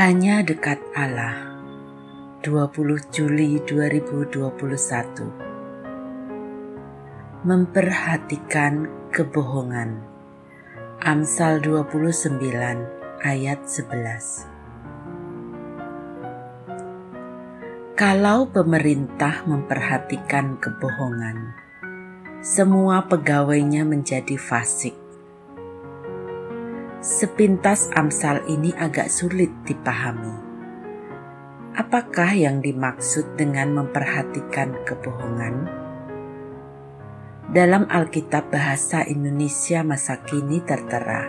Hanya dekat Allah. 20 Juli 2021 Memperhatikan kebohongan. Amsal 29 ayat 11 Kalau pemerintah memperhatikan kebohongan semua pegawainya menjadi fasik Sepintas Amsal ini agak sulit dipahami. Apakah yang dimaksud dengan memperhatikan kebohongan? Dalam Alkitab Bahasa Indonesia masa kini tertera,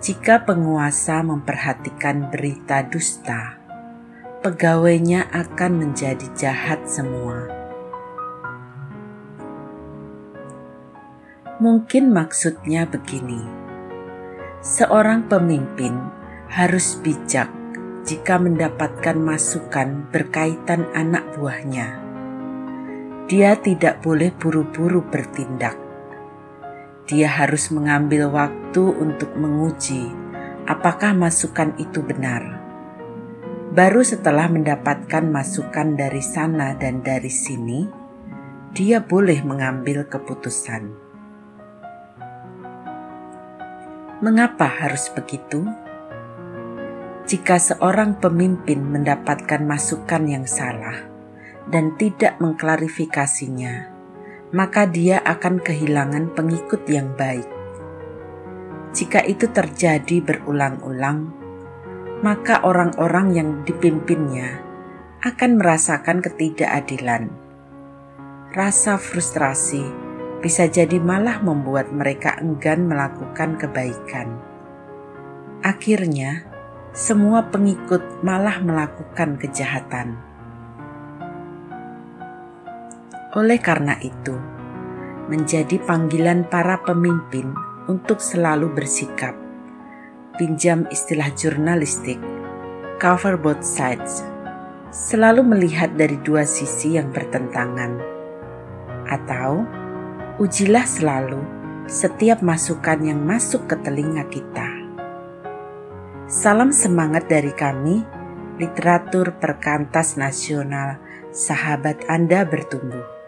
jika penguasa memperhatikan berita dusta, pegawainya akan menjadi jahat semua. Mungkin maksudnya begini Seorang pemimpin harus bijak jika mendapatkan masukan berkaitan anak buahnya. Dia tidak boleh buru-buru bertindak. Dia harus mengambil waktu untuk menguji apakah masukan itu benar. Baru setelah mendapatkan masukan dari sana dan dari sini, dia boleh mengambil keputusan. Mengapa harus begitu? Jika seorang pemimpin mendapatkan masukan yang salah dan tidak mengklarifikasinya, maka dia akan kehilangan pengikut yang baik. Jika itu terjadi berulang-ulang, maka orang-orang yang dipimpinnya akan merasakan ketidakadilan, rasa frustrasi, bisa jadi malah membuat mereka enggan melakukan kebaikan. Akhirnya, semua pengikut malah melakukan kejahatan. Oleh karena itu, menjadi panggilan para pemimpin untuk selalu bersikap. Pinjam istilah jurnalistik, cover both sides, selalu melihat dari dua sisi yang bertentangan, atau ujilah selalu setiap masukan yang masuk ke telinga kita. Salam semangat dari kami, literatur perkantas nasional, sahabat Anda bertumbuh.